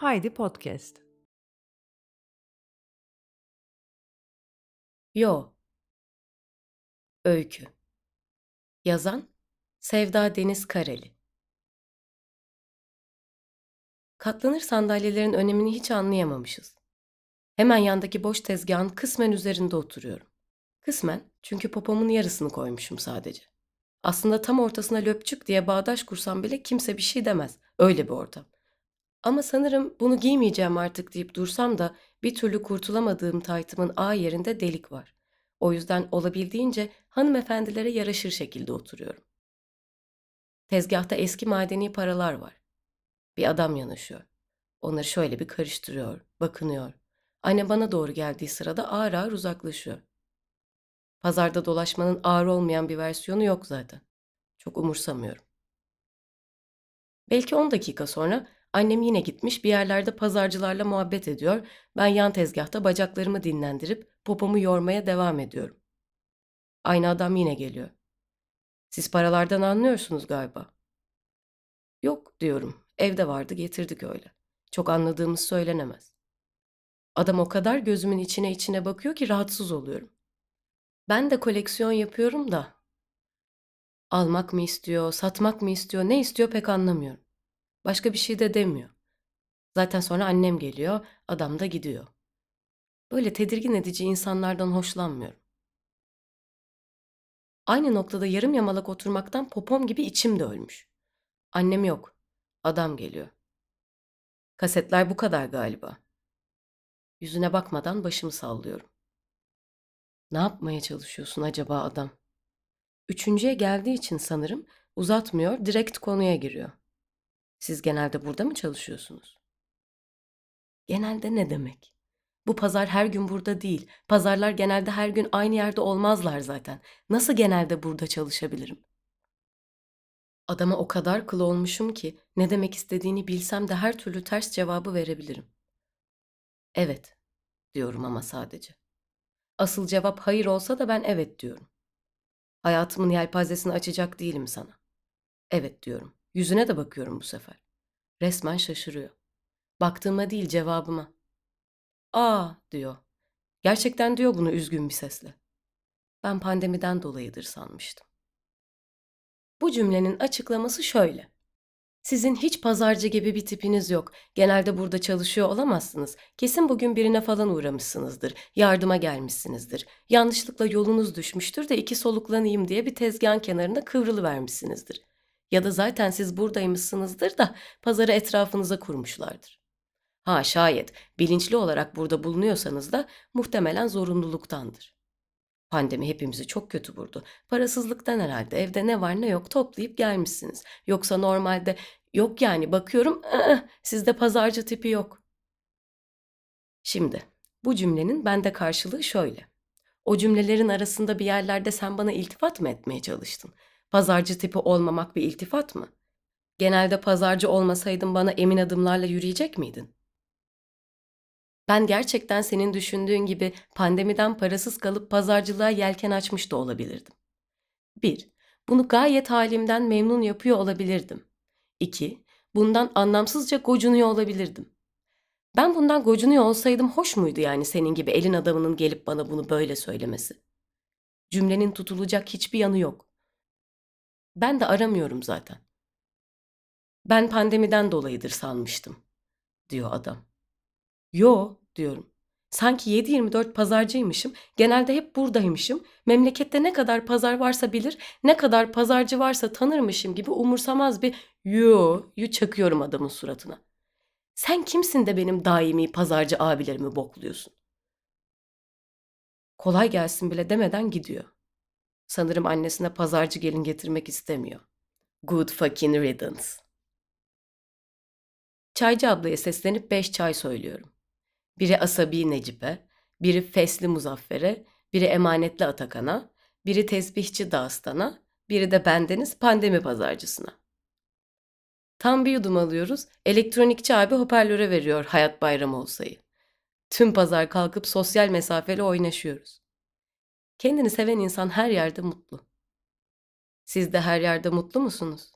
Haydi Podcast. Yo. Öykü. Yazan Sevda Deniz Kareli. Katlanır sandalyelerin önemini hiç anlayamamışız. Hemen yandaki boş tezgahın kısmen üzerinde oturuyorum. Kısmen çünkü popomun yarısını koymuşum sadece. Aslında tam ortasına löpçük diye bağdaş kursam bile kimse bir şey demez. Öyle bir ortam. Ama sanırım bunu giymeyeceğim artık deyip dursam da bir türlü kurtulamadığım taytımın A yerinde delik var. O yüzden olabildiğince hanımefendilere yaraşır şekilde oturuyorum. Tezgahta eski madeni paralar var. Bir adam yanaşıyor. Onları şöyle bir karıştırıyor, bakınıyor. Anne bana doğru geldiği sırada ağır ağır uzaklaşıyor. Pazarda dolaşmanın ağır olmayan bir versiyonu yok zaten. Çok umursamıyorum. Belki 10 dakika sonra annem yine gitmiş bir yerlerde pazarcılarla muhabbet ediyor. Ben yan tezgahta bacaklarımı dinlendirip popomu yormaya devam ediyorum. Aynı adam yine geliyor. Siz paralardan anlıyorsunuz galiba. Yok diyorum. Evde vardı getirdik öyle. Çok anladığımız söylenemez. Adam o kadar gözümün içine içine bakıyor ki rahatsız oluyorum. Ben de koleksiyon yapıyorum da. Almak mı istiyor, satmak mı istiyor, ne istiyor pek anlamıyorum. Başka bir şey de demiyor. Zaten sonra annem geliyor, adam da gidiyor. Böyle tedirgin edici insanlardan hoşlanmıyorum. Aynı noktada yarım yamalak oturmaktan popom gibi içim de ölmüş. Annem yok. Adam geliyor. Kasetler bu kadar galiba. Yüzüne bakmadan başımı sallıyorum. Ne yapmaya çalışıyorsun acaba adam? Üçüncüye geldiği için sanırım uzatmıyor, direkt konuya giriyor. Siz genelde burada mı çalışıyorsunuz? Genelde ne demek? Bu pazar her gün burada değil. Pazarlar genelde her gün aynı yerde olmazlar zaten. Nasıl genelde burada çalışabilirim? Adama o kadar kıl olmuşum ki ne demek istediğini bilsem de her türlü ters cevabı verebilirim. Evet diyorum ama sadece. Asıl cevap hayır olsa da ben evet diyorum. Hayatımın yelpazesini açacak değilim sana. Evet diyorum. Yüzüne de bakıyorum bu sefer. Resmen şaşırıyor. Baktığıma değil cevabıma. Aa diyor. Gerçekten diyor bunu üzgün bir sesle. Ben pandemiden dolayıdır sanmıştım. Bu cümlenin açıklaması şöyle. Sizin hiç pazarcı gibi bir tipiniz yok. Genelde burada çalışıyor olamazsınız. Kesin bugün birine falan uğramışsınızdır. Yardıma gelmişsinizdir. Yanlışlıkla yolunuz düşmüştür de iki soluklanayım diye bir tezgahın kenarında kıvrılıvermişsinizdir. Ya da zaten siz buradaymışsınızdır da pazarı etrafınıza kurmuşlardır. Ha şayet bilinçli olarak burada bulunuyorsanız da muhtemelen zorunluluktandır. Pandemi hepimizi çok kötü vurdu. Parasızlıktan herhalde evde ne var ne yok toplayıp gelmişsiniz. Yoksa normalde yok yani bakıyorum ıı, sizde pazarcı tipi yok. Şimdi bu cümlenin bende karşılığı şöyle. O cümlelerin arasında bir yerlerde sen bana iltifat mı etmeye çalıştın? Pazarcı tipi olmamak bir iltifat mı? Genelde pazarcı olmasaydın bana emin adımlarla yürüyecek miydin? Ben gerçekten senin düşündüğün gibi pandemiden parasız kalıp pazarcılığa yelken açmış da olabilirdim. 1. Bunu gayet halimden memnun yapıyor olabilirdim. 2. Bundan anlamsızca gocunuyor olabilirdim. Ben bundan gocunuyor olsaydım hoş muydu yani senin gibi elin adamının gelip bana bunu böyle söylemesi? Cümlenin tutulacak hiçbir yanı yok. Ben de aramıyorum zaten. Ben pandemiden dolayıdır sanmıştım, diyor adam. Yo, diyorum. Sanki 7-24 pazarcıymışım, genelde hep buradaymışım, memlekette ne kadar pazar varsa bilir, ne kadar pazarcı varsa tanırmışım gibi umursamaz bir yo yu çakıyorum adamın suratına. Sen kimsin de benim daimi pazarcı abilerimi bokluyorsun? Kolay gelsin bile demeden gidiyor. Sanırım annesine pazarcı gelin getirmek istemiyor. Good fucking riddance. Çaycı ablaya seslenip beş çay söylüyorum. Biri Asabi Necip'e, biri Fesli Muzaffer'e, biri Emanetli Atakan'a, biri Tesbihçi Dağıstan'a, biri de bendeniz pandemi pazarcısına. Tam bir yudum alıyoruz, elektronikçi abi hoparlöre veriyor Hayat Bayramı olsayı. Tüm pazar kalkıp sosyal mesafeli oynaşıyoruz. Kendini seven insan her yerde mutlu. Siz de her yerde mutlu musunuz?